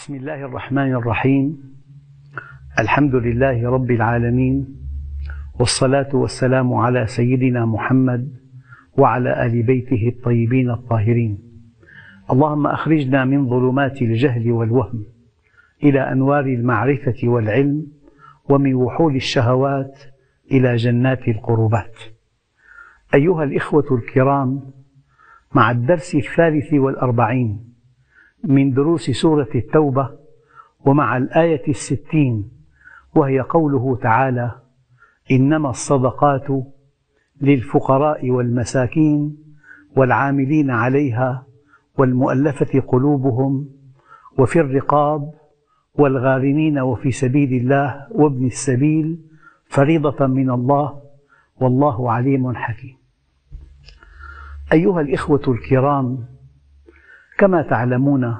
بسم الله الرحمن الرحيم. الحمد لله رب العالمين والصلاة والسلام على سيدنا محمد وعلى آل بيته الطيبين الطاهرين. اللهم أخرجنا من ظلمات الجهل والوهم إلى أنوار المعرفة والعلم ومن وحول الشهوات إلى جنات القربات. أيها الإخوة الكرام مع الدرس الثالث والأربعين من دروس سورة التوبة ومع الآية الستين وهي قوله تعالى إنما الصدقات للفقراء والمساكين والعاملين عليها والمؤلفة قلوبهم وفي الرقاب والغارمين وفي سبيل الله وابن السبيل فريضة من الله والله عليم حكيم. أيها الإخوة الكرام كما تعلمون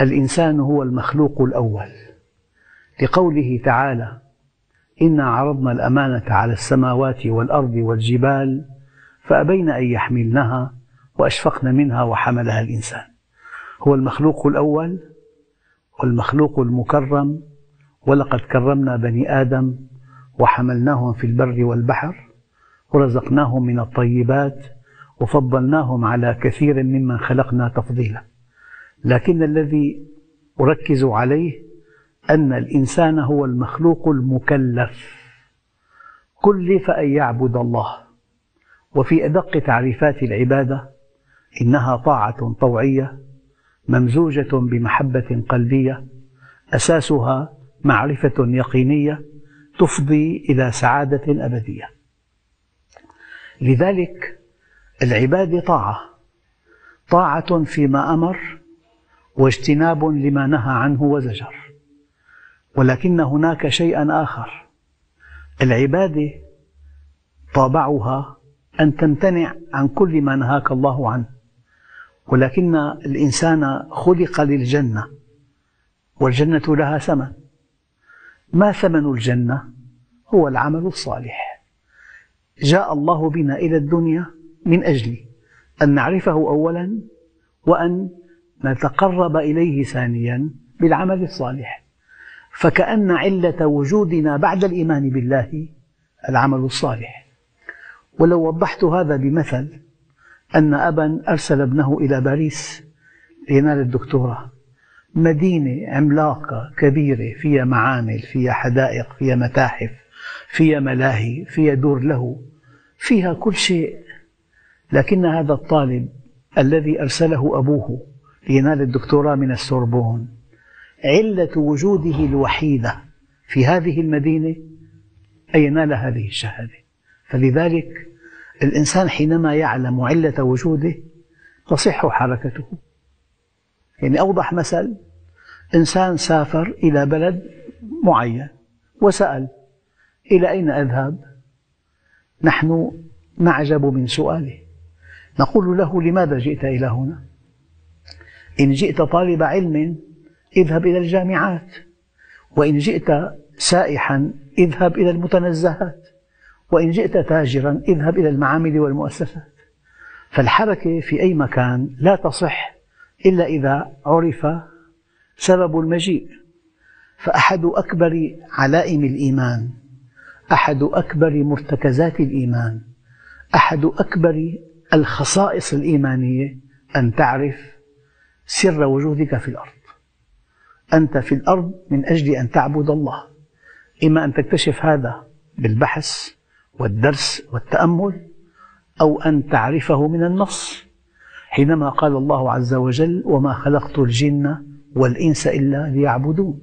الإنسان هو المخلوق الأول. لقوله تعالى إنا عرضنا الأمانة على السماوات والأرض والجبال فأبين أن يحملنها وأشفقن منها وحملها الإنسان. هو المخلوق الأول والمخلوق المكرم ولقد كرمنا بني آدم وحملناهم في البر والبحر ورزقناهم من الطيبات وفضلناهم على كثير ممن خلقنا تفضيلا. لكن الذي أركز عليه أن الإنسان هو المخلوق المكلف. كلف أن يعبد الله. وفي أدق تعريفات العبادة إنها طاعة طوعية ممزوجة بمحبة قلبية أساسها معرفة يقينية تفضي إلى سعادة أبدية. لذلك العبادة طاعة. طاعة فيما أمر واجتناب لما نهى عنه وزجر. ولكن هناك شيئا آخر. العبادة طابعها أن تمتنع عن كل ما نهاك الله عنه. ولكن الإنسان خلق للجنة والجنة لها ثمن. ما ثمن الجنة؟ هو العمل الصالح. جاء الله بنا إلى الدنيا من أجل أن نعرفه أولا وأن نتقرب إليه ثانيا بالعمل الصالح. فكأن علة وجودنا بعد الإيمان بالله العمل الصالح. ولو وضحت هذا بمثل أن أبا أرسل ابنه إلى باريس لينال الدكتوراه. مدينة عملاقة كبيرة فيها معامل فيها حدائق فيها متاحف فيها ملاهي فيها دور له فيها كل شيء. لكن هذا الطالب الذي أرسله أبوه لينال الدكتوراه من السوربون علة وجوده الوحيدة في هذه المدينة أن ينال هذه الشهادة. فلذلك الإنسان حينما يعلم علة وجوده تصح حركته. يعني أوضح مثل إنسان سافر إلى بلد معين وسأل إلى أين أذهب؟ نحن نعجب من سؤاله. نقول له لماذا جئت إلى هنا؟ إن جئت طالب علم اذهب إلى الجامعات وإن جئت سائحا اذهب إلى المتنزهات وإن جئت تاجرا اذهب إلى المعامل والمؤسسات فالحركة في أي مكان لا تصح إلا إذا عرف سبب المجيء فأحد أكبر علائم الإيمان أحد أكبر مرتكزات الإيمان أحد أكبر الخصائص الإيمانية أن تعرف سر وجودك في الأرض. أنت في الأرض من أجل أن تعبد الله. إما أن تكتشف هذا بالبحث والدرس والتأمل أو أن تعرفه من النص. حينما قال الله عز وجل وما خلقت الجن والإنس إلا ليعبدون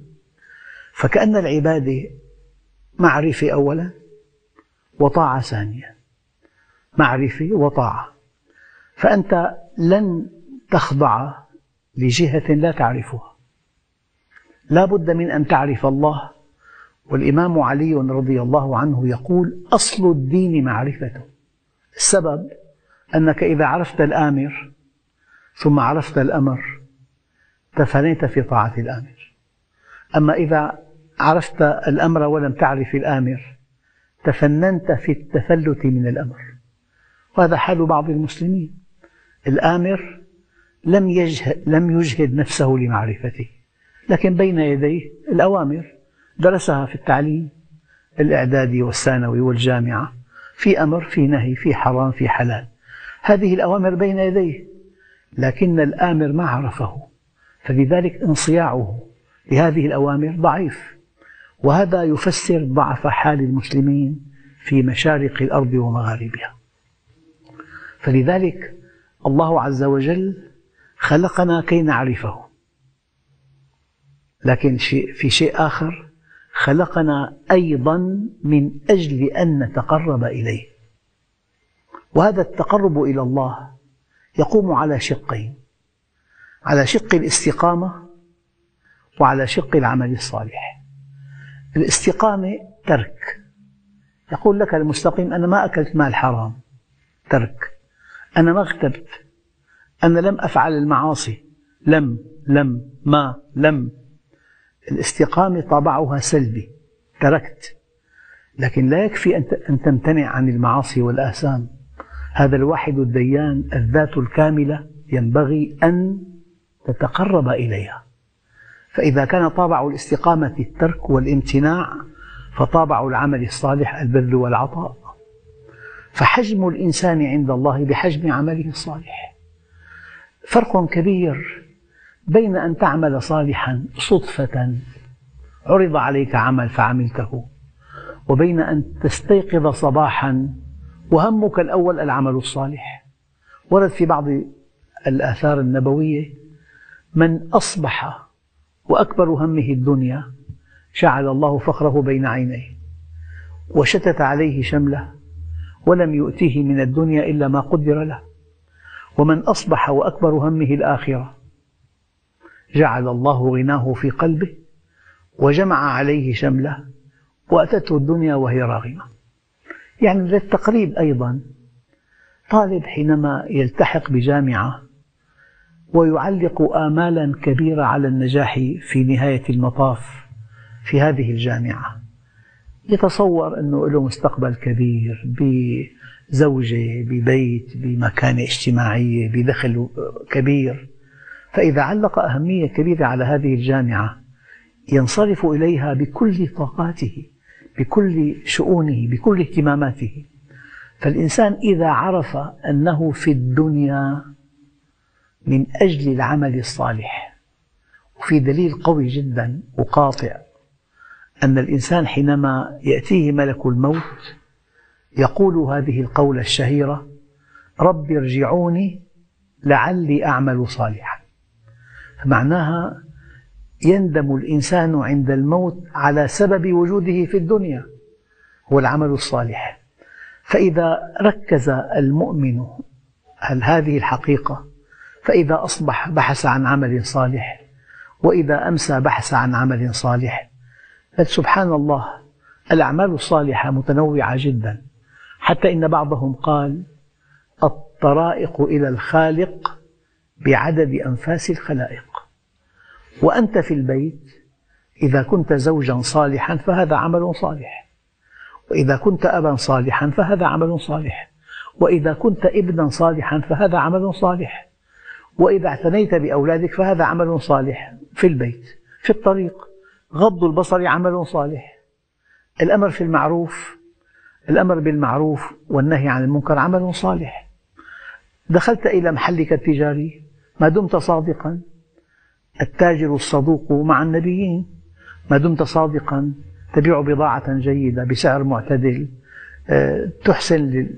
فكأن العبادة معرفة أولا وطاعة ثانيا. معرفة وطاعة. فأنت لن تخضع لجهة لا تعرفها. لا بد من أن تعرف الله. والإمام علي رضي الله عنه يقول أصل الدين معرفته. السبب أنك إذا عرفت الآمر ثم عرفت الأمر تفانيت في طاعة الآمر. أما إذا عرفت الأمر ولم تعرف الآمر تفننت في التفلت من الأمر. وهذا حال بعض المسلمين. الآمر لم يجهد, لم يجهد نفسه لمعرفته. لكن بين يديه الأوامر درسها في التعليم الإعدادي والثانوي والجامعة في أمر في نهي في حرام في حلال. هذه الأوامر بين يديه. لكن الآمر ما عرفه فلذلك انصياعه لهذه الأوامر ضعيف. وهذا يفسر ضعف حال المسلمين في مشارق الأرض ومغاربها. فلذلك الله عز وجل خلقنا كي نعرفه. لكن في شيء آخر خلقنا أيضا من أجل أن نتقرب إليه. وهذا التقرب إلى الله يقوم على شقين على شق الاستقامة وعلى شق العمل الصالح. الاستقامة ترك. يقول لك المستقيم أنا ما أكلت مال حرام. ترك. أنا ما اغتبت أنا لم أفعل المعاصي. لم لم ما لم. الاستقامة طابعها سلبي. تركت. لكن لا يكفي أن تمتنع عن المعاصي والآثام. هذا الواحد الديان الذات الكاملة ينبغي أن تتقرب إليها. فإذا كان طابع الاستقامة الترك والامتناع فطابع العمل الصالح البذل والعطاء. فحجم الإنسان عند الله بحجم عمله الصالح. فرق كبير بين أن تعمل صالحا صدفة عرض عليك عمل فعملته وبين أن تستيقظ صباحا وهمك الأول العمل الصالح. ورد في بعض الآثار النبوية من أصبح وأكبر همه الدنيا جعل الله فخره بين عينيه وشتت عليه شمله ولم يؤته من الدنيا إلا ما قدر له. ومن أصبح وأكبر همه الآخرة. جعل الله غناه في قلبه وجمع عليه شمله وأتته الدنيا وهي راغمة. يعني للتقريب أيضا. طالب حينما يلتحق بجامعة ويعلق آمالا كبيرة على النجاح في نهاية المطاف في هذه الجامعة. يتصور أنه له مستقبل كبير بزوجة ببيت بمكانة اجتماعية بدخل كبير. فإذا علق أهمية كبيرة على هذه الجامعة ينصرف إليها بكل طاقاته بكل شؤونه بكل اهتماماته. فالإنسان إذا عرف أنه في الدنيا من أجل العمل الصالح وفي دليل قوي جدا وقاطع أن الإنسان حينما يأتيه ملك الموت يقول هذه القولة الشهيرة رب ارجعوني لعلي أعمل صالحا. فمعناها يندم الإنسان عند الموت على سبب وجوده في الدنيا هو العمل الصالح. فإذا ركز المؤمن هل هذه الحقيقة فإذا أصبح بحث عن عمل صالح وإذا أمسى بحث عن عمل صالح سبحان الله الأعمال الصالحة متنوعة جدا. حتى إن بعضهم قال الطرائق إلى الخالق بعدد أنفاس الخلائق. وأنت في البيت إذا كنت زوجا صالحا فهذا عمل صالح. وإذا كنت أبا صالحا فهذا عمل صالح. وإذا كنت ابنا صالحا فهذا عمل صالح. وإذا اعتنيت بأولادك فهذا عمل صالح في البيت في الطريق. غض البصر عمل صالح. الأمر في المعروف الأمر بالمعروف والنهي عن المنكر عمل صالح. دخلت إلى محلك التجاري ما دمت صادقا. التاجر الصدوق مع النبيين ما دمت صادقا. تبيع بضاعة جيدة بسعر معتدل. آه، تحسن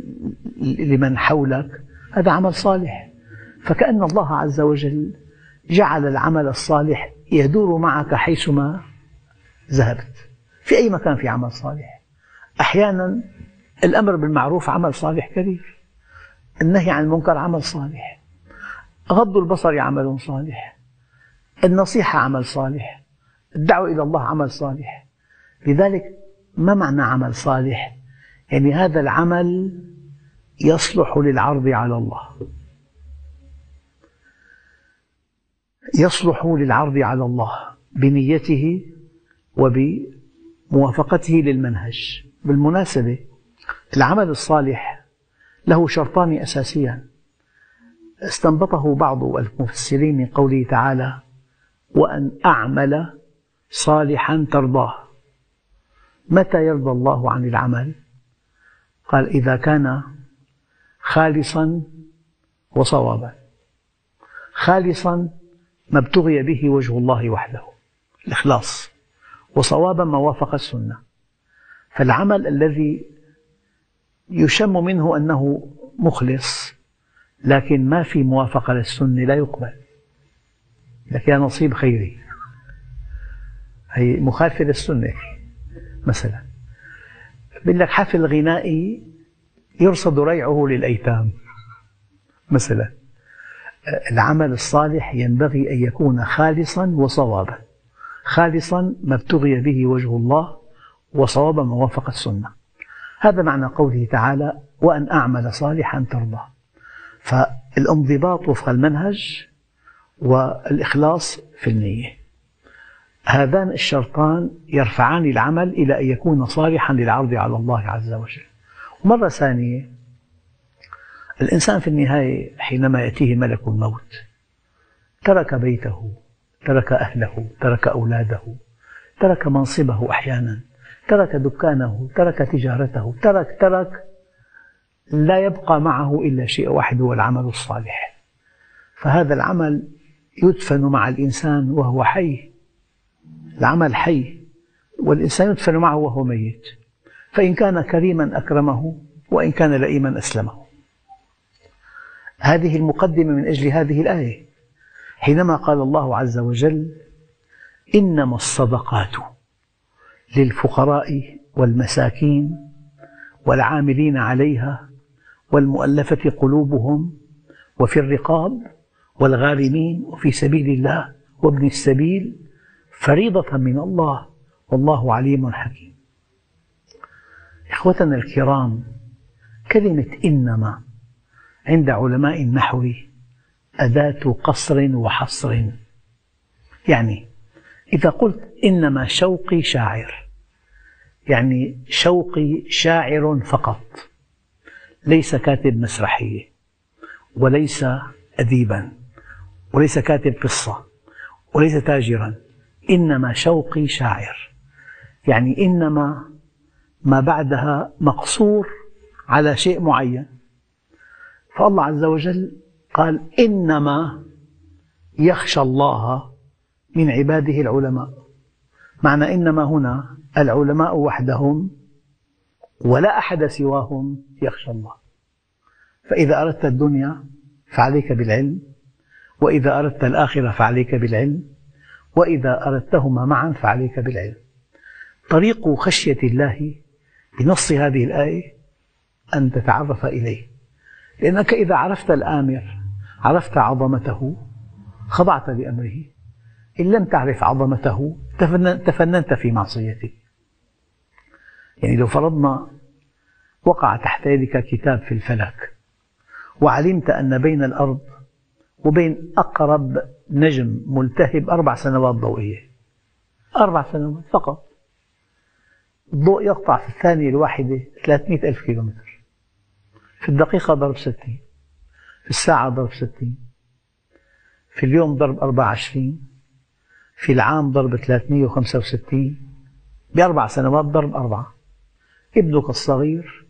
لمن حولك. هذا عمل صالح. فكأن الله عز وجل جعل العمل الصالح يدور معك حيثما ذهبت في أي مكان في عمل صالح. أحيانا الأمر بالمعروف عمل صالح كبير. النهي عن المنكر عمل صالح. غض البصر عمل صالح. النصيحة عمل صالح. الدعوة إلى الله عمل صالح. لذلك ما معنى عمل صالح؟ يعني هذا العمل يصلح للعرض على الله. يصلح للعرض على الله بنيته وبموافقته للمنهج. بالمناسبة العمل الصالح له شرطان أساسيان. استنبطه بعض المفسرين من قوله تعالى وأن أعمل صالحا ترضاه متى يرضى الله عن العمل؟ قال إذا كان خالصا وصوابا خالصا ما ابتغي به وجه الله وحده. الإخلاص. وصوابا ما وافق السنة. فالعمل الذي يشم منه أنه مخلص لكن ما في موافقة للسنة لا يقبل. لك يا نصيب خيري. هي مخالفة للسنة مثلا. يقول لك حفل غنائي يرصد ريعه للأيتام مثلا. العمل الصالح ينبغي أن يكون خالصا وصوابا. خالصا ما ابتغي به وجه الله وصوابا ما وافق السنة. هذا معنى قوله تعالى وأن أعمل صالحا ترضى فالانضباط وفق المنهج والإخلاص في النية. هذان الشرطان يرفعان العمل إلى أن يكون صالحا للعرض على الله عز وجل. ومرة ثانية الإنسان في النهاية حينما يأتيه ملك الموت ترك بيته ترك أهله ترك أولاده ترك منصبه أحيانا ترك دكانه ترك تجارته ترك ترك لا يبقى معه إلا شيء واحد هو العمل الصالح. فهذا العمل يدفن مع الإنسان وهو حي العمل حي والإنسان يدفن معه وهو ميت. فإن كان كريما أكرمه وإن كان لئيما أسلمه. هذه المقدمة من أجل هذه الآية. حينما قال الله عز وجل إنما الصدقات للفقراء والمساكين والعاملين عليها والمؤلفة قلوبهم وفي الرقاب والغارمين وفي سبيل الله وابن السبيل فريضة من الله والله عليم حكيم. إخوتنا الكرام كلمة إنما عند علماء النحو أداة قصر وحصر. يعني إذا قلت إنما شوقي شاعر يعني شوقي شاعر فقط ليس كاتب مسرحية وليس أديبا وليس كاتب قصة وليس تاجرا إنما شوقي شاعر. يعني إنما ما بعدها مقصور على شيء معين. فالله عز وجل قال إنما يخشى الله من عباده العلماء. معنى إنما هنا العلماء وحدهم ولا أحد سواهم يخشى الله. فإذا أردت الدنيا فعليك بالعلم وإذا أردت الآخرة فعليك بالعلم وإذا أردتهما معا فعليك بالعلم. طريق خشية الله بنص هذه الآية أن تتعرف إليه. لأنك إذا عرفت الآمر عرفت عظمته؟ خضعت لأمره. إن لم تعرف عظمته تفننت في معصيته يعني لو فرضنا وقع تحت يدك كتاب في الفلك وعلمت أن بين الأرض وبين أقرب نجم ملتهب أربع سنوات ضوئية. أربع سنوات فقط. الضوء يقطع في الثانية الواحدة 300 ألف كيلومتر. في الدقيقة ضرب 60 في الساعة ضرب 60 في اليوم ضرب 24 في العام ضرب 365 بأربع سنوات ضرب أربعة. ابنك الصغير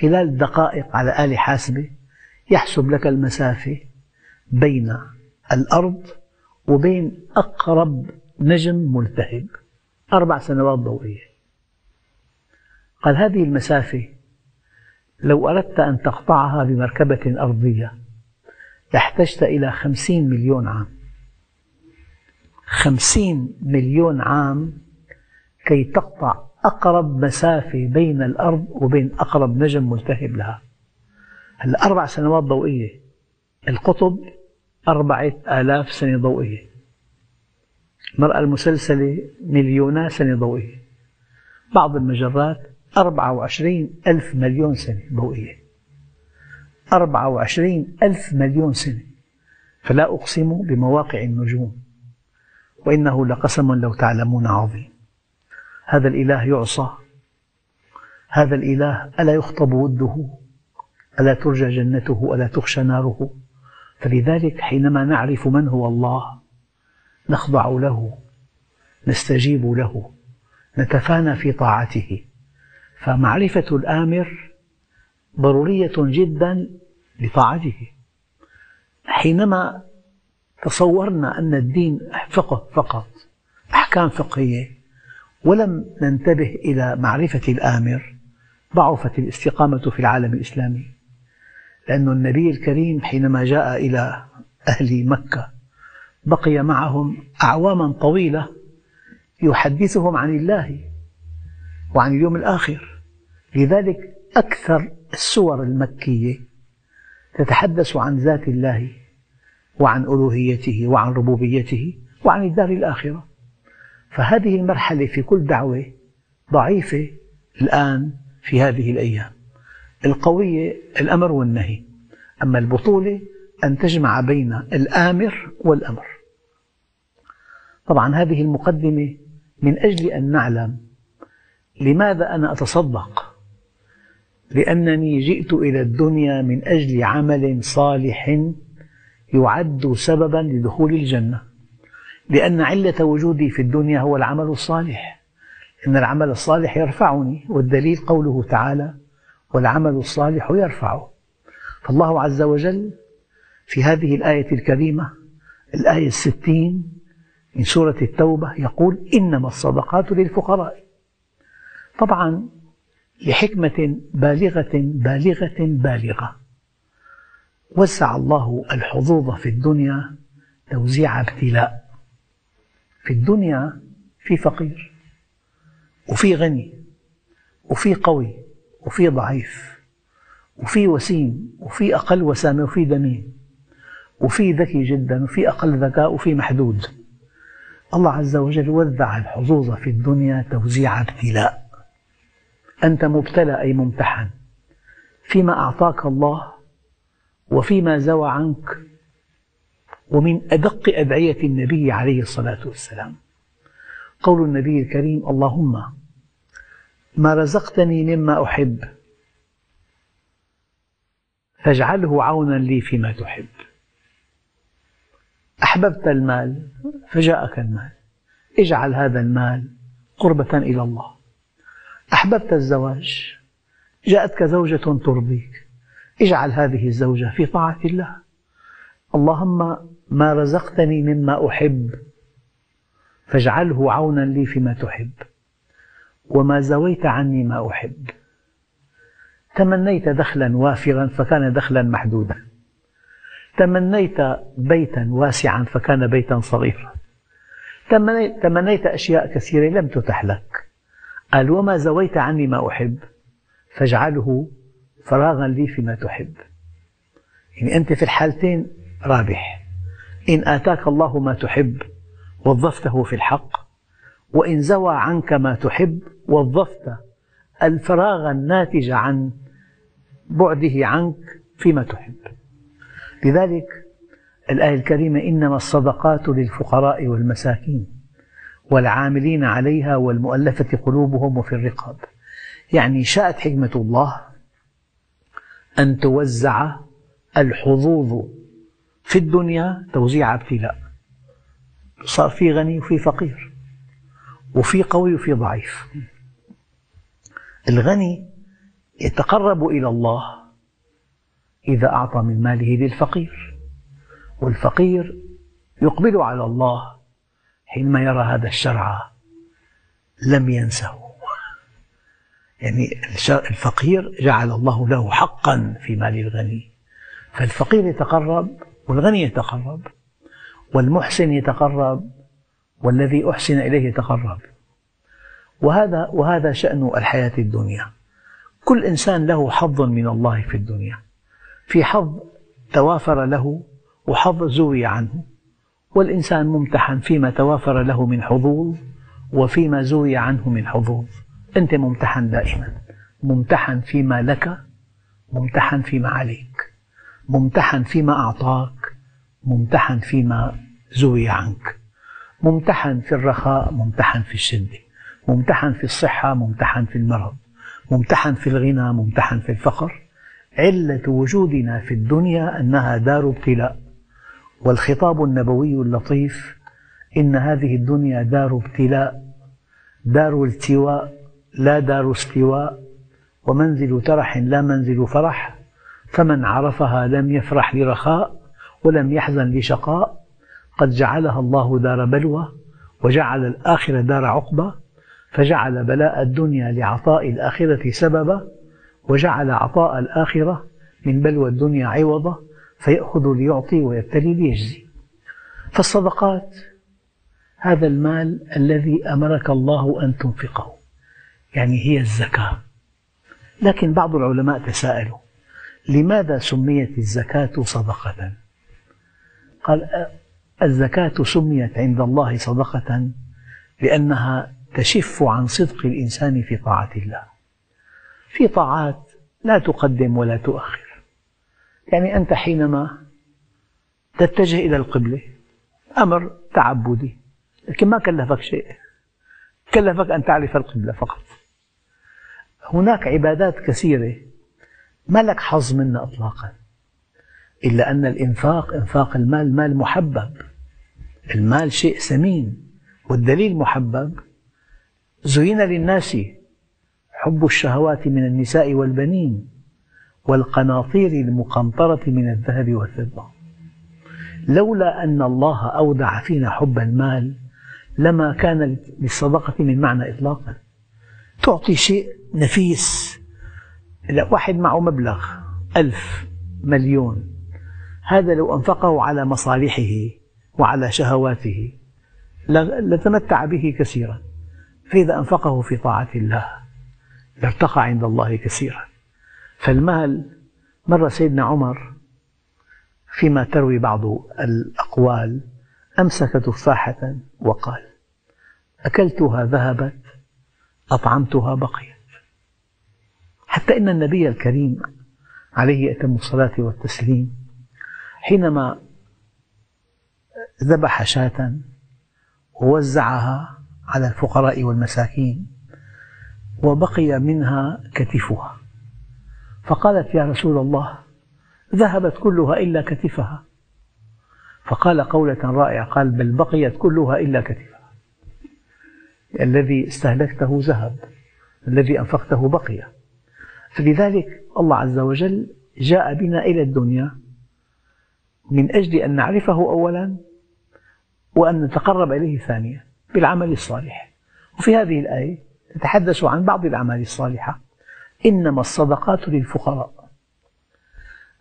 خلال دقائق على آلة حاسبة يحسب لك المسافة بين الأرض وبين أقرب نجم ملتهب. أربع سنوات ضوئية. قال هذه المسافة لو أردت أن تقطعها بمركبة أرضية لاحتجت إلى خمسين مليون عام. خمسين مليون عام كي تقطع أقرب مسافة بين الأرض وبين أقرب نجم ملتهب لها. هلا أربع سنوات ضوئية القطب أربعة آلاف سنة ضوئية. المرأة المسلسلة مليونا سنة ضوئية. بعض المجرات أربعة وعشرين ألف مليون سنة ضوئية. أربعة وعشرين ألف مليون سنة. فلا أقسم بمواقع النجوم وإنه لقسم لو تعلمون عظيم. هذا الإله يعصى هذا الإله ألا يخطب وده ألا ترجى جنته ألا تخشى ناره. فلذلك حينما نعرف من هو الله نخضع له نستجيب له نتفانى في طاعته. فمعرفة الآمر ضرورية جدا لطاعته. حينما تصورنا أن الدين فقه فقط أحكام فقهية ولم ننتبه إلى معرفة الآمر ضعفت الاستقامة في العالم الإسلامي. لأن النبي الكريم حينما جاء إلى أهل مكة بقي معهم أعواما طويلة يحدثهم عن الله وعن اليوم الآخر. لذلك أكثر السور المكية تتحدث عن ذات الله وعن ألوهيته وعن ربوبيته وعن الدار الآخرة. فهذه المرحلة في كل دعوة ضعيفة الآن في هذه الأيام. القوية الأمر والنهي. أما البطولة أن تجمع بين الآمر والأمر. طبعا هذه المقدمة من أجل أن نعلم لماذا أنا أتصدق لأنني جئت إلى الدنيا من أجل عمل صالح يعد سببا لدخول الجنة. لأن علة وجودي في الدنيا هو العمل الصالح. إن العمل الصالح يرفعني والدليل قوله تعالى والعمل الصالح يرفعه. فالله عز وجل في هذه الآية الكريمة الآية الستين من سورة التوبة يقول إنما الصدقات للفقراء. طبعا لحكمة بالغة بالغة بالغة. وسع الله الحظوظ في الدنيا توزيع ابتلاء. في الدنيا في فقير وفي غني وفي قوي وفي ضعيف وفي وسيم وفي أقل وسامة وفي دميم وفي ذكي جدا وفي أقل ذكاء وفي محدود. الله عز وجل وزع الحظوظ في الدنيا توزيع ابتلاء. أنت مبتلى أي ممتحن. فيما أعطاك الله وفيما زوى عنك ومن أدق أدعية النبي عليه الصلاة والسلام. قول النبي الكريم اللهم ما رزقتني مما أحب فاجعله عونا لي فيما تحب. أحببت المال فجاءك المال. اجعل هذا المال قربة إلى الله. أحببت الزواج جاءتك زوجة ترضيك اجعل هذه الزوجة في طاعة الله. اللهم ما رزقتني مما أحب فاجعله عونا لي فيما تحب. وما زويت عني ما أحب. تمنيت دخلا وافرا فكان دخلا محدودا. تمنيت بيتا واسعا فكان بيتا صغيرا. تمنيت أشياء كثيرة لم تتح لك. قال وما زويت عني ما أحب فاجعله فراغا لي فيما تحب. يعني أنت في الحالتين رابح. إن آتاك الله ما تحب وظفته في الحق وإن زوى عنك ما تحب وظفت الفراغ الناتج عن بعده عنك فيما تحب. لذلك الآية الكريمة إنما الصدقات للفقراء والمساكين. والعاملين عليها والمؤلفة قلوبهم وفي الرقاب. يعني شاءت حكمة الله أن توزع الحظوظ في الدنيا توزيع ابتلاء. صار في غني وفي فقير وفي قوي وفي ضعيف. الغني يتقرب إلى الله إذا أعطى من ماله للفقير والفقير يقبل على الله حينما يرى هذا الشرع لم ينسه. يعني الفقير جعل الله له حقا في مال الغني. فالفقير يتقرب والغني يتقرب والمحسن يتقرب والذي أحسن إليه يتقرب. وهذا وهذا شأن الحياة الدنيا. كل إنسان له حظ من الله في الدنيا. في حظ توافر له وحظ زوي عنه. والإنسان ممتحن فيما توافر له من حظوظ وفيما زوي عنه من حظوظ. أنت ممتحن دائما. ممتحن فيما لك ممتحن فيما عليك. ممتحن فيما أعطاك ممتحن فيما زوي عنك. ممتحن في الرخاء ممتحن في الشدة ممتحن في الصحة ممتحن في المرض. ممتحن في الغنى ممتحن في الفقر. علة وجودنا في الدنيا أنها دار ابتلاء. والخطاب النبوي اللطيف إن هذه الدنيا دار ابتلاء دار التواء لا دار استواء ومنزل ترح لا منزل فرح فمن عرفها لم يفرح لرخاء ولم يحزن لشقاء قد جعلها الله دار بلوى وجعل الآخرة دار عقبى فجعل بلاء الدنيا لعطاء الآخرة سببا وجعل عطاء الآخرة من بلوى الدنيا عوضا فيأخذ ليعطي ويبتلي ليجزي فالصدقات هذا المال الذي أمرك الله أن تنفقه. يعني هي الزكاة. لكن بعض العلماء تساءلوا لماذا سميت الزكاة صدقة؟ قال الزكاة سميت عند الله صدقة لأنها تشف عن صدق الإنسان في طاعة الله. في طاعات لا تقدم ولا تؤخر. يعني أنت حينما تتجه إلى القبلة أمر تعبدي لكن ما كلفك شيء. كلفك أن تعرف القبلة فقط. هناك عبادات كثيرة ما لك حظ منها إطلاقا إلا أن الإنفاق إنفاق المال مال محبب. المال شيء ثمين والدليل محبب. زين للناس حب الشهوات من النساء والبنين. والقناطير المقنطرة من الذهب والفضة. لولا أن الله أودع فينا حب المال لما كان للصدقة من معنى إطلاقا. تعطي شيء نفيس. واحد معه مبلغ ألف مليون. هذا لو أنفقه على مصالحه وعلى شهواته لتمتع به كثيرا. فإذا أنفقه في طاعة الله لارتقى عند الله كثيرا. فالمال مر سيدنا عمر فيما تروي بعض الأقوال أمسك تفاحة وقال أكلتها ذهبت أطعمتها بقيت. حتى إن النبي الكريم عليه أتم الصلاة والتسليم حينما ذبح شاة ووزعها على الفقراء والمساكين وبقي منها كتفها. فقالت يا رسول الله ذهبت كلها إلا كتفها. فقال قولة رائعة قال بل بقيت كلها إلا كتفها. الذي استهلكته ذهب الذي أنفقته بقي. فلذلك الله عز وجل جاء بنا إلى الدنيا من أجل أن نعرفه أولا وأن نتقرب إليه ثانيا بالعمل الصالح. وفي هذه الآية تتحدث عن بعض الأعمال الصالحة. إنما الصدقات للفقراء.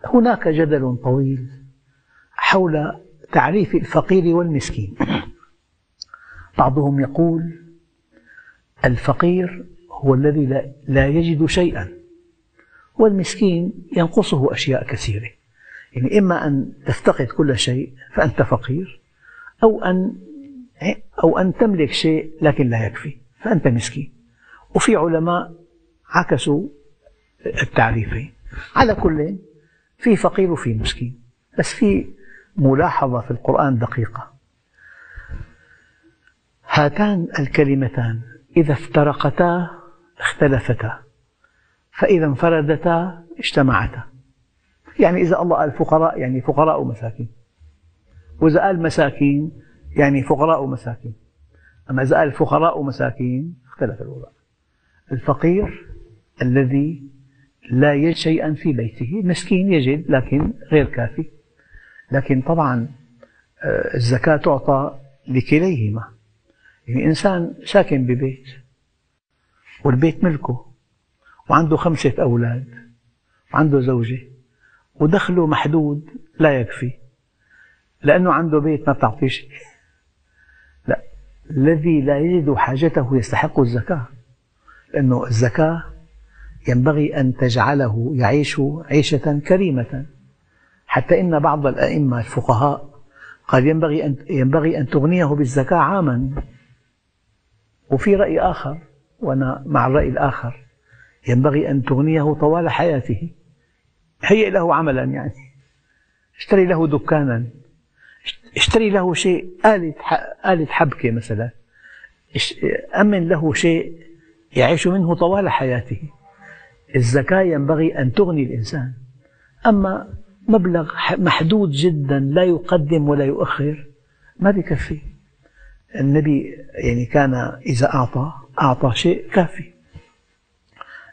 هناك جدل طويل حول تعريف الفقير والمسكين. بعضهم يقول الفقير هو الذي لا يجد شيئا والمسكين ينقصه أشياء كثيرة. يعني إما أن تفتقد كل شيء فأنت فقير أو أن أو أن تملك شيء لكن لا يكفي فأنت مسكين. وفي علماء عكسوا التعريفين. على كل في فقير وفي مسكين. بس في ملاحظة في القرآن دقيقة. هاتان الكلمتان إذا افترقتا اختلفتا فإذا انفردتا اجتمعتا. يعني إذا الله قال فقراء يعني فقراء ومساكين. وإذا قال مساكين يعني فقراء ومساكين. أما إذا قال فقراء ومساكين اختلف الوضع الفقير الذي لا يجد شيئا في بيته. مسكين يجد لكن غير كافي. لكن طبعا آه، الزكاة تعطى لكليهما. يعني إنسان ساكن ببيت والبيت ملكه وعنده خمسة أولاد وعنده زوجة ودخله محدود لا يكفي. لأنه عنده بيت ما بتعطيه شيء لا الذي لا يجد حاجته يستحق الزكاة. لأنه الزكاة ينبغي أن تجعله يعيش عيشة كريمة. حتى إن بعض الأئمة الفقهاء قال ينبغي أن ينبغي أن تغنيه بالزكاة عاما. وفي رأي آخر وأنا مع الرأي الآخر ينبغي أن تغنيه طوال حياته. هيئ له عملا يعني. اشتري له دكانا. اشتري له شيء آلة آلة حبكة مثلا. أمن له شيء يعيش منه طوال حياته. الزكاة ينبغي أن تغني الإنسان. أما مبلغ محدود جدا لا يقدم ولا يؤخر ما بكفي النبي يعني كان إذا أعطى أعطى شيء كافي.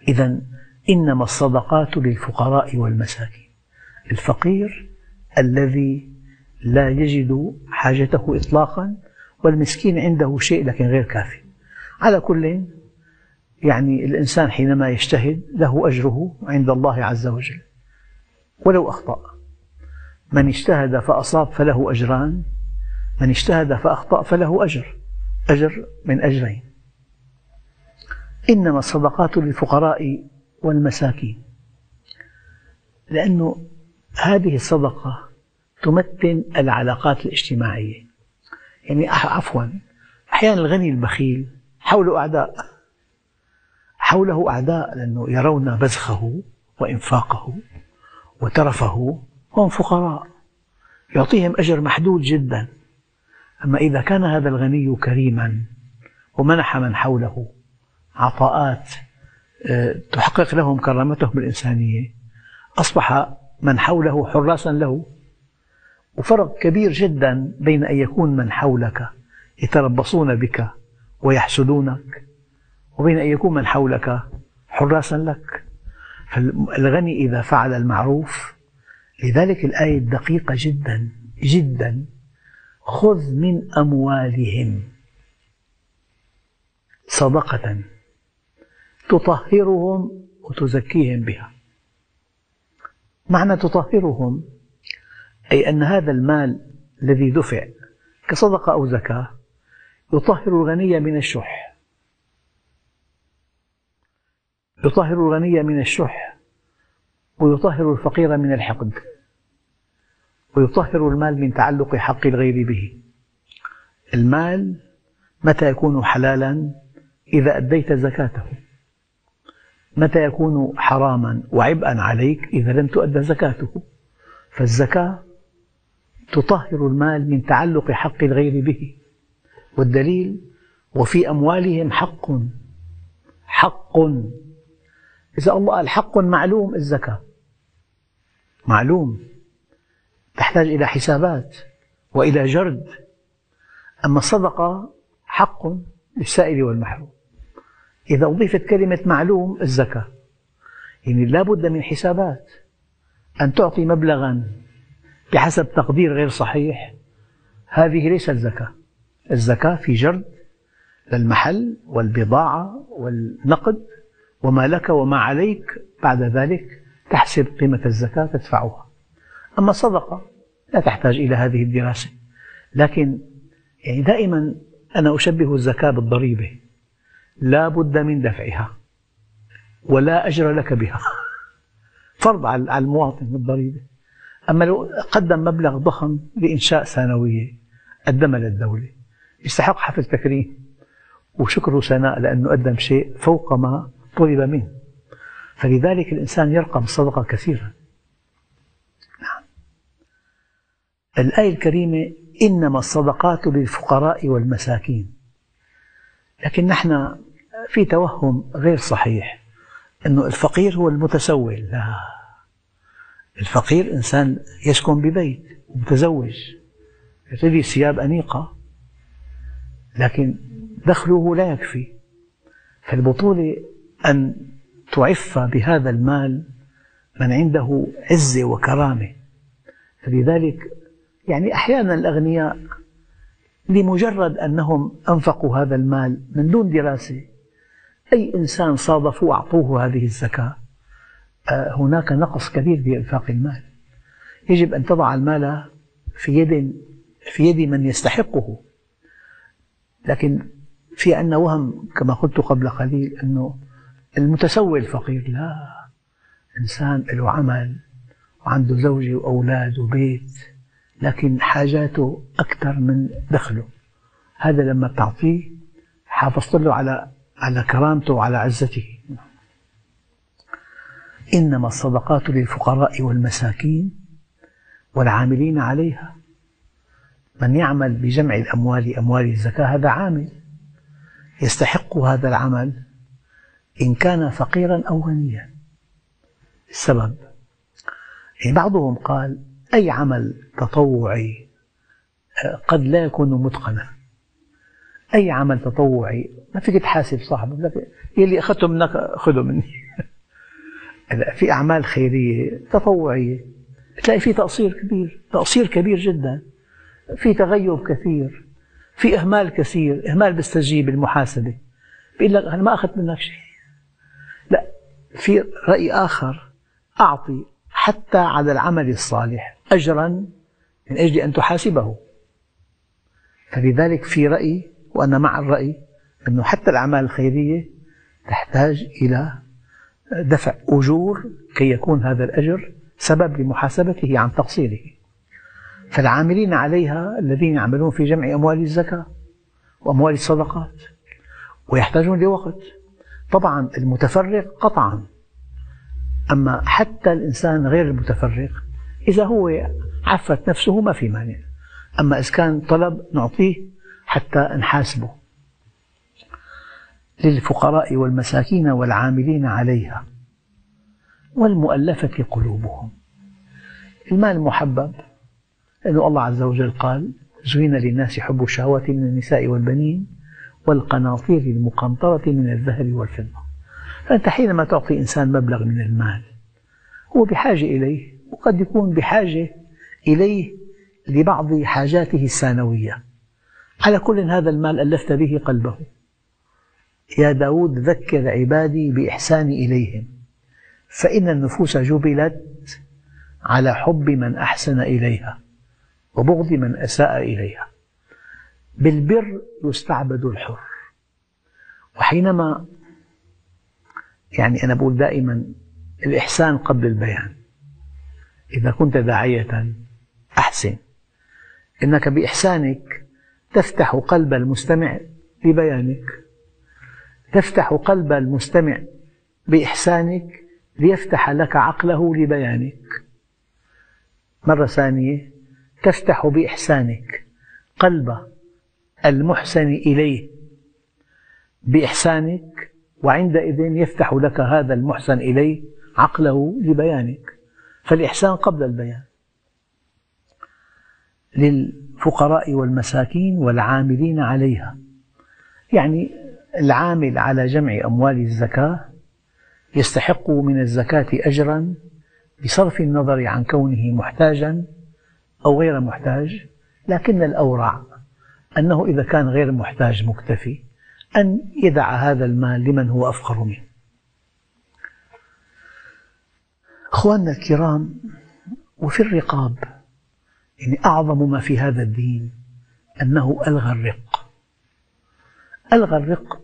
إذا إنما الصدقات للفقراء والمساكين. الفقير الذي لا يجد حاجته إطلاقا والمسكين عنده شيء لكن غير كافي. على كل يعني الإنسان حينما يجتهد له أجره عند الله عز وجل. ولو أخطأ. من اجتهد فأصاب فله أجران. من اجتهد فأخطأ فله أجر. أجر من أجرين. إنما الصدقات للفقراء والمساكين. لأن هذه الصدقة تمتن العلاقات الاجتماعية. يعني عفوا أحيانا الغني البخيل حوله أعداء. حوله أعداء لأنه يرون بذخه وإنفاقه وترفه هم فقراء. يعطيهم أجر محدود جدا. أما إذا كان هذا الغني كريما ومنح من حوله عطاءات آه، تحقق لهم كرامتهم الإنسانية أصبح من حوله حراسا له. وفرق كبير جدا بين أن يكون من حولك يتربصون بك ويحسدونك. وبين أن يكون من حولك حراسا لك. فالغني إذا فعل المعروف لذلك الآية دقيقة جدا جدا. خذ من أموالهم صدقة تطهرهم وتزكيهم بها. معنى تطهرهم أي أن هذا المال الذي دفع كصدقة أو زكاة يطهر الغني من الشح. يطهر الغني من الشح ويطهر الفقير من الحقد ويطهر المال من تعلق حق الغير به. المال متى يكون حلالا؟ إذا أديت زكاته. متى يكون حراما؟ وعبئا عليك إذا لم تؤد زكاته. فالزكاة تطهر المال من تعلق حق الغير به. والدليل وفي أموالهم حق حق إذا الله قال حق معلوم الزكاة. معلوم. تحتاج إلى حسابات وإلى جرد. أما الصدقة حق للسائل والمحروم. إذا أضيفت كلمة معلوم الزكاة. يعني لا بد من حسابات. أن تعطي مبلغا بحسب تقدير غير صحيح. هذه ليست زكاة. الزكاة في جرد للمحل والبضاعة والنقد. وما لك وما عليك بعد ذلك تحسب قيمة الزكاة تدفعها. أما الصدقة لا تحتاج إلى هذه الدراسة. لكن يعني دائما أنا أشبه الزكاة بالضريبة. لا بد من دفعها ولا أجر لك بها. فرض على المواطن الضريبة أما لو قدم مبلغ ضخم لإنشاء ثانوية قدمها للدولة. يستحق حفل تكريم. وشكر وثناء لأنه قدم شيء فوق ما طلب منه. فلذلك الإنسان يرقم الصدقة كثيرا نعم. الآية الكريمة إنما الصدقات للفقراء والمساكين. لكن نحن في توهم غير صحيح أنه الفقير هو المتسول لا. الفقير إنسان يسكن ببيت متزوج يرتدي ثياب أنيقة لكن دخله لا يكفي. فالبطولة أن تعف بهذا المال من عنده عزة وكرامة. فلذلك يعني أحيانا الأغنياء لمجرد أنهم أنفقوا هذا المال من دون دراسة أي إنسان صادفوا أعطوه هذه الزكاة آه، هناك نقص كبير في إنفاق المال. يجب أن تضع المال في يد في يد من يستحقه. لكن في عندنا وهم كما قلت قبل قليل أنه المتسول فقير. لا إنسان له عمل وعنده زوجة وأولاد وبيت لكن حاجاته أكثر من دخله. هذا لما تعطيه حافظت له على على كرامته وعلى عزته. إنما الصدقات للفقراء والمساكين والعاملين عليها. من يعمل بجمع الأموال أموال الزكاة هذا عامل. يستحق هذا العمل. إن كان فقيرا أو غنيا. السبب. يعني بعضهم قال أي عمل تطوعي آه، قد لا يكون متقنا. أي عمل تطوعي ما فيك تحاسب صاحبك يلي أخذته منك خذه مني. في أعمال خيرية تطوعية. تلاقي في تقصير كبير تقصير كبير جدا. في تغيب كثير في إهمال كثير إهمال بيستجيب المحاسبة. بيقول لك أنا ما أخذت منك شيء. في رأي آخر أعطي حتى على العمل الصالح أجرا من أجل أن تحاسبه. فلذلك في رأي وأنا مع الرأي أنه حتى الأعمال الخيرية تحتاج إلى دفع أجور كي يكون هذا الأجر سبب لمحاسبته عن تقصيره. فالعاملين عليها الذين يعملون في جمع أموال الزكاة وأموال الصدقات ويحتاجون لوقت. طبعا المتفرغ قطعا. أما حتى الإنسان غير المتفرغ إذا هو عفت نفسه ما في مانع. أما إذا كان طلب نعطيه حتى نحاسبه. للفقراء والمساكين والعاملين عليها. والمؤلفة قلوبهم. المال محبب. لأن الله عز وجل قال زين للناس حب الشهوات من النساء والبنين والقناطير المقنطرة من الذهب والفضة. فأنت حينما تعطي إنسان مبلغ من المال هو بحاجة إليه وقد يكون بحاجة إليه لبعض حاجاته الثانوية. على كل هذا المال ألفت به قلبه. يا داود ذكر عبادي بإحساني إليهم. فإن النفوس جبلت على حب من أحسن إليها وبغض من أساء إليها. بالبر يستعبد الحر. وحينما يعني أنا أقول دائما الإحسان قبل البيان. إذا كنت داعية أحسن. إنك بإحسانك تفتح قلب المستمع لبيانك. تفتح قلب المستمع بإحسانك ليفتح لك عقله لبيانك. مرة ثانية تفتح بإحسانك قلب المحسن إليه بإحسانك وعندئذ يفتح لك هذا المحسن إليه عقله لبيانك. فالإحسان قبل البيان. للفقراء والمساكين والعاملين عليها. يعني العامل على جمع أموال الزكاة يستحق من الزكاة أجرا بصرف النظر عن كونه محتاجا أو غير محتاج لكن الأورع أنه إذا كان غير محتاج مكتفي أن يدع هذا المال لمن هو أفقر منه. أخواننا الكرام وفي الرقاب يعني أعظم ما في هذا الدين أنه ألغى الرق. ألغى الرق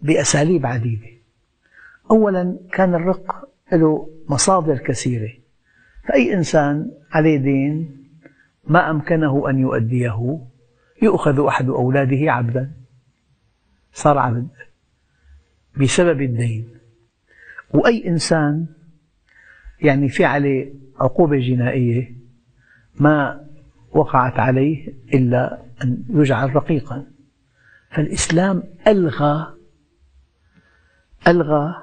بأساليب عديدة. أولا كان الرق له مصادر كثيرة. فأي إنسان عليه دين ما أمكنه أن يؤديه. يؤخذ أحد أولاده عبدا صار عبد بسبب الدين. وأي إنسان يعني في عليه عقوبة جنائية ما وقعت عليه إلا أن يجعل رقيقا. فالإسلام ألغى ألغى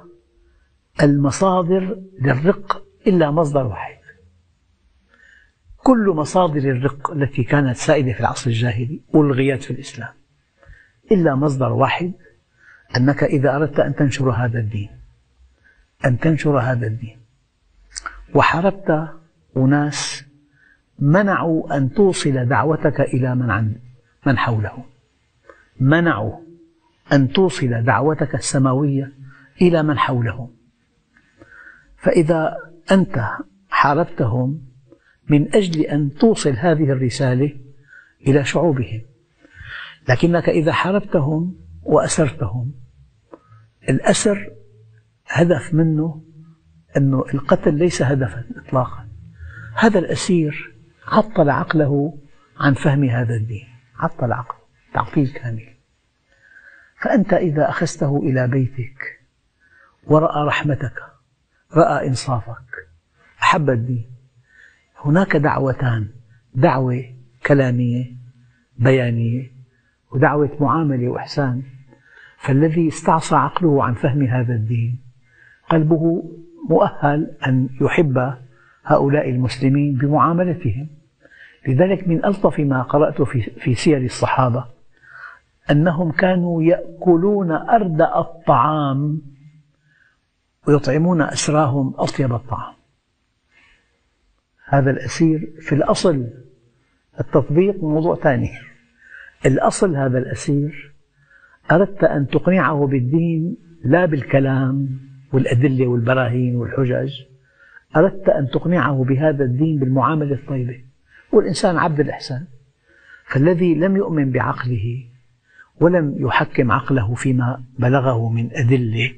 المصادر للرق إلا مصدر واحد. كل مصادر الرق التي كانت سائدة في العصر الجاهلي ألغيت في الإسلام. إلا مصدر واحد أنك إذا أردت أن تنشر هذا الدين أن تنشر هذا الدين وحاربت أناس منعوا أن توصل دعوتك إلى من عند من حوله. منعوا أن توصل دعوتك السماوية إلى من حولهم فإذا أنت حاربتهم من أجل أن توصل هذه الرسالة إلى شعوبهم. لكنك إذا حاربتهم وأسرتهم الأسر هدف منه أن القتل ليس هدفا إطلاقا. هذا الأسير عطل عقله عن فهم هذا الدين. عطل عقله تعطيل كامل. فأنت إذا أخذته إلى بيتك ورأى رحمتك رأى إنصافك أحب الدين. هناك دعوتان. دعوة كلامية بيانية ودعوة معاملة وإحسان. فالذي استعصى عقله عن فهم هذا الدين قلبه مؤهل أن يحب هؤلاء المسلمين بمعاملتهم. لذلك من ألطف ما قرأت في سير الصحابة أنهم كانوا يأكلون أردأ الطعام ويطعمون أسراهم أطيب الطعام. هذا الأسير في الأصل التطبيق موضوع ثاني. الأصل هذا الأسير أردت أن تقنعه بالدين لا بالكلام والأدلة والبراهين والحجج. أردت أن تقنعه بهذا الدين بالمعاملة الطيبة. والإنسان عبد الإحسان. فالذي لم يؤمن بعقله ولم يحكم عقله فيما بلغه من أدلة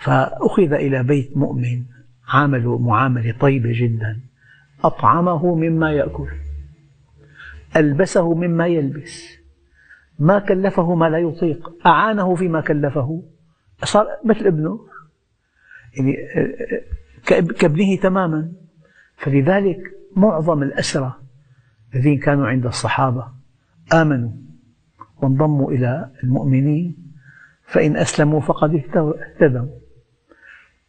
فأخذ إلى بيت مؤمن عامله معاملة طيبة جدا. أطعمه مما يأكل ألبسه مما يلبس ما كلفه ما لا يطيق أعانه فيما كلفه. صار مثل ابنه يعني كابنه تماما. فلذلك معظم الأسرى الذين كانوا عند الصحابة آمنوا وانضموا إلى المؤمنين فإن أسلموا فقد اهتدوا.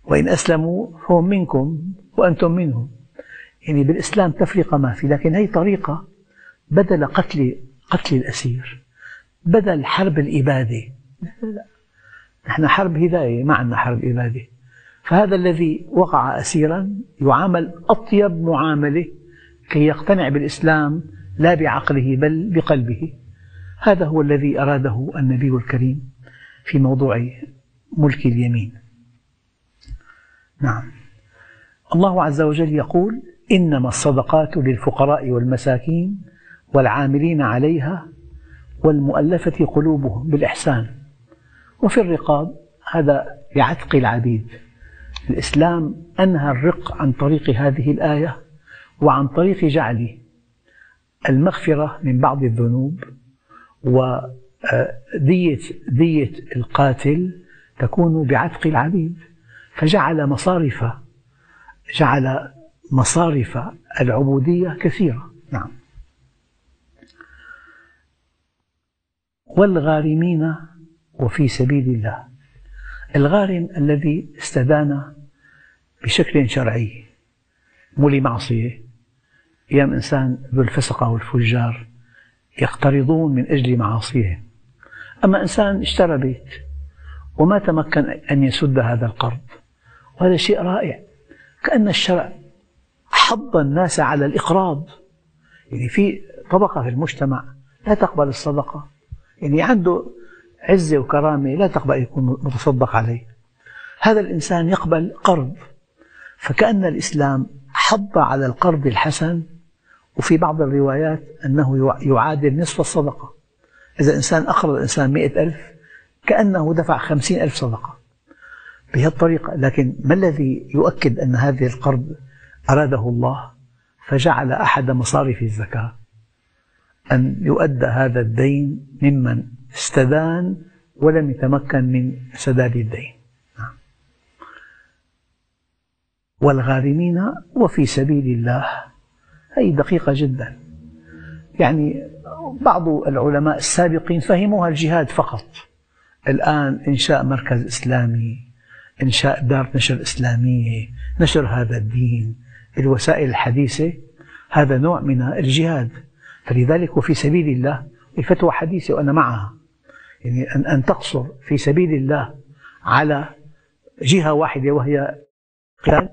وإن أسلموا فهم منكم وأنتم منهم. يعني بالإسلام تفرقة ما في لكن هي طريقة بدل قتل قتل الأسير بدل حرب الإبادة. نحن حرب هداية ما عندنا حرب إبادة. فهذا الذي وقع أسيرا يعامل أطيب معاملة كي يقتنع بالإسلام لا بعقله بل بقلبه. هذا هو الذي أراده النبي الكريم في موضوع ملك اليمين. نعم. الله عز وجل يقول إنما الصدقات للفقراء والمساكين والعاملين عليها والمؤلفة قلوبهم بالإحسان. وفي الرقاب هذا لعتق العبيد. الإسلام أنهى الرق عن طريق هذه الآية وعن طريق جعل المغفرة من بعض الذنوب ودية دية القاتل تكون بعتق العبيد. فجعل مصارف جعل مصارف العبودية كثيرة. نعم. والغارمين وفي سبيل الله. الغارم الذي استدان بشكل شرعي مو لمعصية أيام إنسان ذو الفسقة والفجار يقترضون من أجل معاصيهم أما إنسان اشترى بيت وما تمكن أن يسد هذا القرض وهذا شيء رائع. كأن الشرع حض الناس على الإقراض يعني في طبقة في المجتمع لا تقبل الصدقة. يعني عنده عزة وكرامة لا تقبل يكون متصدق عليه. هذا الإنسان يقبل قرض فكأن الإسلام حض على القرض الحسن وفي بعض الروايات أنه يعادل نصف الصدقة. إذا إنسان أقرض إنسان مئة ألف كأنه دفع خمسين ألف صدقة. بهذه الطريقة لكن ما الذي يؤكد أن هذه القرض أراده الله فجعل أحد مصارف الزكاة أن يؤدى هذا الدين ممن استدان ولم يتمكن من سداد الدين. نعم. والغارمين وفي سبيل الله هي دقيقة جدا. يعني بعض العلماء السابقين فهموها الجهاد فقط. الآن إنشاء مركز إسلامي إنشاء دار نشر إسلامية نشر هذا الدين الوسائل الحديثة هذا نوع من الجهاد. فلذلك وفي سبيل الله الفتوى حديثة وأنا معها. يعني أن أن تقصر في سبيل الله على جهة واحدة وهي قتال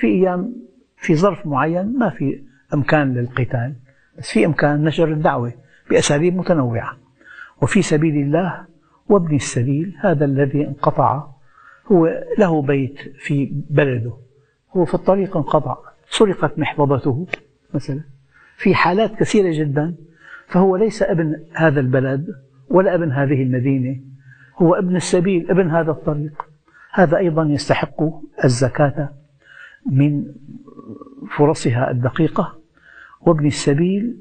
في أيام في ظرف معين ما في إمكان للقتال بس في إمكان نشر الدعوة بأساليب متنوعة. وفي سبيل الله وابن السبيل هذا الذي انقطع هو له بيت في بلده. هو في الطريق انقطع. سرقت محفظته مثلا. في حالات كثيرة جدا فهو ليس ابن هذا البلد ولا ابن هذه المدينة. هو ابن السبيل ابن هذا الطريق. هذا أيضا يستحق الزكاة من فرصها الدقيقة. وابن السبيل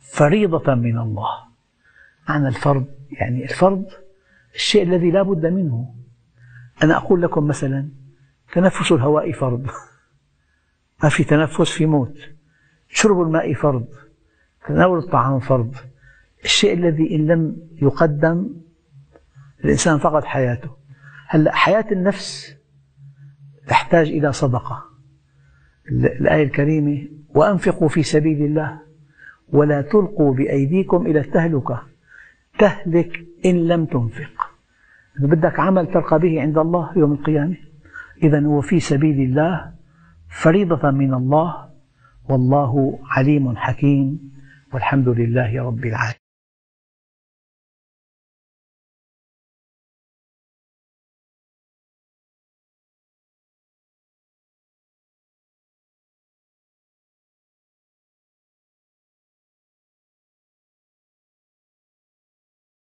فريضة من الله. معنى الفرض يعني الفرض الشيء الذي لا بد منه. أنا أقول لكم مثلا تنفس الهواء فرض. ما في تنفس في موت. شرب الماء فرض تناول الطعام فرض. الشيء الذي إن لم يقدم الإنسان فقد حياته. هلأ حياة النفس تحتاج إلى صدقة. الآية الكريمة وأنفقوا في سبيل الله ولا تلقوا بأيديكم إلى التهلكة. تهلك إن لم تنفق. بدك عمل تلقى به عند الله يوم القيامة. إذا هو في سبيل الله فريضة من الله والله عليم حكيم والحمد لله رب العالمين.